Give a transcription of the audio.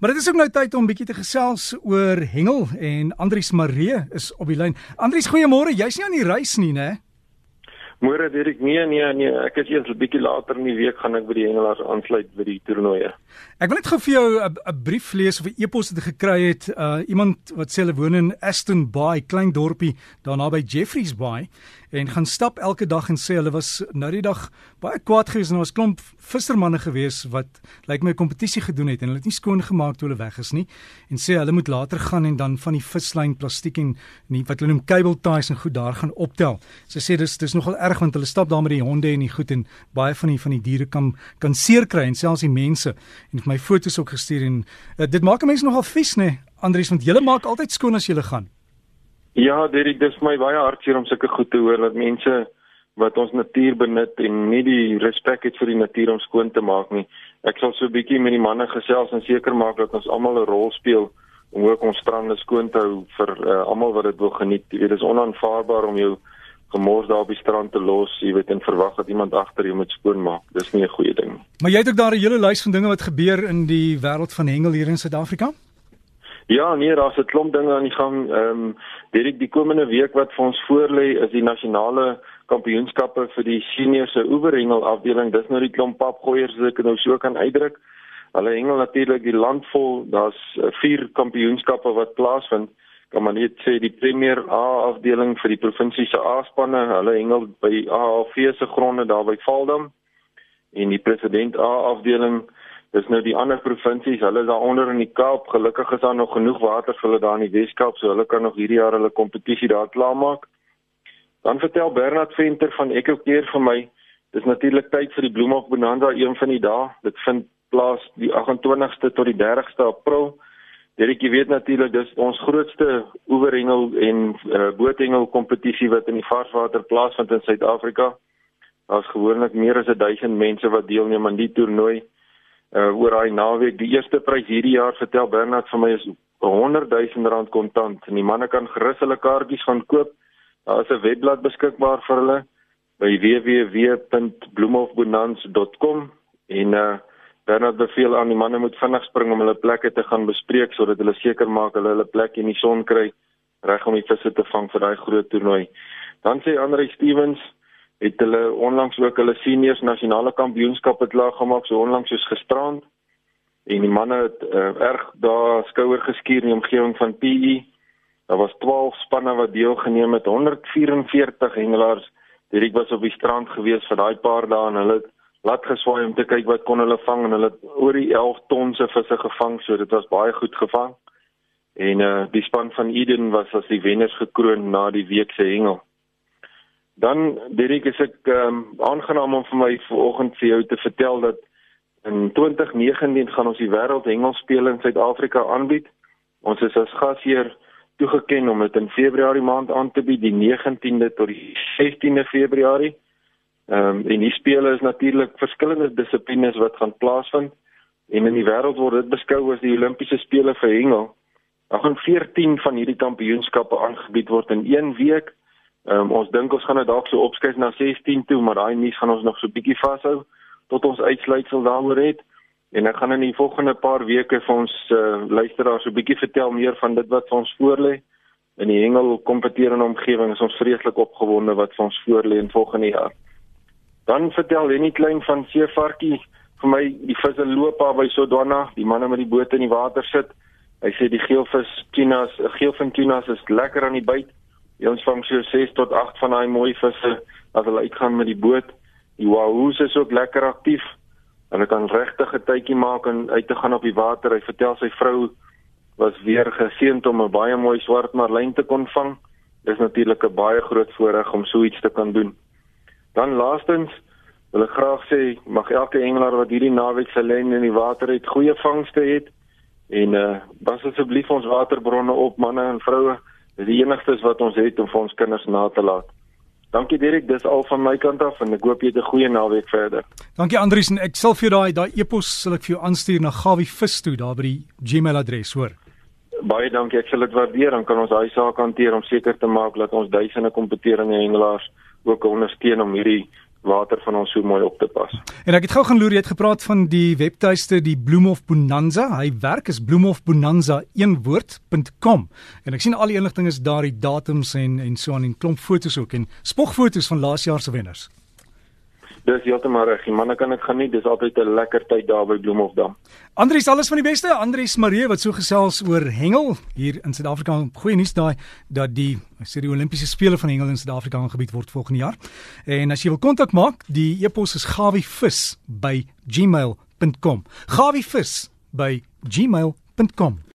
Maar dit is ook nou tyd om bietjie te gesels oor hengel en Andrius Maree is op die lyn. Andrius, goeiemôre. Jy's nie aan die reis nie, né? Môre weet ek nee nee nee, ek is eers 'n bietjie later in die week gaan ek by die hengelaars aansluit by die toernooie. Ek wil net gou vir jou 'n brief lees of 'n e-pos wat ek gekry het. Uh iemand wat sê hulle woon in Aston Bay, klein dorpie daar naby Jeffreys Bay en gaan stap elke dag en sê hulle was nou die dag baie kwaad geweest en daar was klomp vissermanne geweest wat lyk like my 'n kompetisie gedoen het en hulle het nie skoon gemaak toe hulle weg is nie en sê hulle moet later gaan en dan van die vislyn plastiek en nie wat hulle noem cable ties en goed daar gaan optel. Sy sê dis dis nogal erg want hulle stap daar met die honde en die goed en baie van die van die diere kan kan seer kry en selfs die mense en het my foto's ook gestuur en uh, dit maak mense nogal vies nê Andries want julle maak altyd skoon as julle gaan. Ja, Derek, dis my baie hartseer om sulke goed te hoor dat mense wat ons natuur benut en nie die respek het vir die natuur om skoon te maak nie. Ek sal so 'n bietjie met die manne gesels en seker maak dat ons almal 'n rol speel om ook ons strande skoon te hou vir uh, almal wat dit wil geniet. Dit is onaanvaarbaar om jou gemors daar op die strand te los, jy weet en verwag dat iemand agter jou moet skoonmaak. Dis nie 'n goeie ding nie. Maar jy het ook daar 'n hele lys van dinge wat gebeur in die wêreld van hengel hier in Suid-Afrika? Ja, nee, daar's 'n klomp dinge aan die gang. Ehm um, direk die komende week wat vir ons voorlê is die nasionale kampioenskappe vir die senior se oeverhengel afdeling. Dis nou die klomp papgooiers as ek nou so kan uitdruk. Hulle hengel natuurlik die land vol. Daar's uh, vier kampioenskappe wat plaasvind. Kan maar net sê die Premier A afdeling vir die provinsie se A-spanne, hulle hengel by AAV se gronde daar by Valdam. En die president A afdeling Dis nou die ander provinsies, hulle is daaronder in die Kaap. Gelukkig is daar nog genoeg water vir hulle daar in die Wes-Kaap, so hulle kan nog hierdie jaar hulle kompetisie daar klaarmaak. Dan vertel Bernard Venter van Echo Keer vir my, dis natuurlik tyd vir die Bloemhof Bonanza een van die dae. Dit vind plaas die 28ste tot die 30ste April. Derek, jy weet natuurlik dis ons grootste oeverhengel en uh, boothengel kompetisie wat in die varswater plaasvind in Suid-Afrika. Daar's gewoonlik meer as 1000 mense wat deelneem aan die toernooi uh oor daai naweek. Die eerste prys hierdie jaar vertel Bernard vir my is 100 000 rand kontant en die manne kan gerus hulle kaartjies gaan koop. Daar is 'n webblad beskikbaar vir hulle by www.bloemhofbonans.com en uh Bernard beveel aan die manne moet vinnig spring om hulle plekke te gaan bespreek sodat hulle seker maak hulle hulle plek in die son kry reg om die visse te vang vir daai groot toernooi. Dan sê Andre Stevens het hulle onlangs ook hulle seniors nasionale kampioenskap het klaar gemaak so onlangs soos gisterand. En die manne het uh, erg daar skouer geskuur in die omgewing van PE daar was 12 spanne wat deelgeneem het 144 hengelaars. Direk was op die strand gewees vir daai paar dae en hulle het laat geswaai om te kyk wat kon hulle vang en hulle het oor die 11 ton se visse gevang so dit was baie goed gevang. En uh, die span van Eden was as die wenners gekroon na die week se hengel Dan Derek is ek um, aangenaam om vir my vanoggend vir jou te vertel dat in 2019 gaan ons die wêreld hengelspele in Suid-Afrika aanbied. Ons is as gasheer toegeken om dit in Februarie maand aan te bied, die 19de tot die 16de Februarie. Ehm um, en die spele is natuurlik verskillende dissiplines wat gaan plaasvind en in die wêreld word dit beskou as die Olimpiese spele vir hengel. Daar gaan 14 van hierdie kampioenskappe aangebied word in een week. Ehm um, ons dink ons gaan dit dalk so opskuif na 16 toe, maar daai nuus gaan ons nog so bietjie vashou tot ons uitsluitsel daaroor het. En ek gaan in die volgende paar weke vir ons uh, luisteraars so bietjie vertel meer van dit wat vir ons voorlê in die hengel kompeterende omgewing. Ons is vreeslik opgewonde wat vir ons voorlê in volgende jaar. Dan vertel Lenny Klein van Seevarkie vir my die visse loop daar by Sodwana, die manne met die boot in die water sit. Hy sê die geelvis tunas, geelvin tunas is lekker aan die byt. Ons vang so 6 tot 8 van daai mooi visse as hulle uitgaan met die boot. Die wahoos is ook lekker aktief. Hulle kan regtig 'n tydjie maak en uit te gaan op die water. Hy vertel sy vrou was weer geseënd om 'n baie mooi swart marlyn te kon vang. Dis natuurlik 'n baie groot voorreg om so iets te kan doen. Dan laastens wil ek graag sê mag elke engelaar wat hierdie naweek se lyn in die water het, goeie vangste het en uh pas asseblief ons waterbronne op manne en vroue Dis die enigstes wat ons het om vir ons kinders na te laat. Dankie Dirk, dis al van my kant af en ek hoop jy het 'n goeie naweek verder. Dankie Andrius en ek sal vir daai daai e-pos sal ek vir jou aanstuur na Gawie Vis toe daar by die Gmail adres, hoor. Baie dankie, ek sal dit waardeer. Dan kan ons daai saak hanteer om seker te maak dat ons duisende kompeterende hengelaars ook ondersteun om hierdie water van ons so mooi op te pas. En ek het gou gaan loer, jy het gepraat van die webtuiste die Bloemhof Bonanza. Hy werk is bloemhofbonanza1woord.com. En ek sien al die inligting is daar, die datums en en so aan en klomp fotos ook en spogfoto's van laas jaar se wenners. Dis heeltemal reg. Manne kan dit geniet. Dis altyd 'n lekker tyd daar by Bloemhofdam. Andries, alles van die beste. Andries Marie wat so gesels oor hengel hier in Suid-Afrika. Goeie nuus daai dat die sê die Olimpiese spele van hengel in Suid-Afrika aangebied word volgende jaar. En as jy wil kontak maak, die e-pos is gawivis@gmail.com. gawivis@gmail.com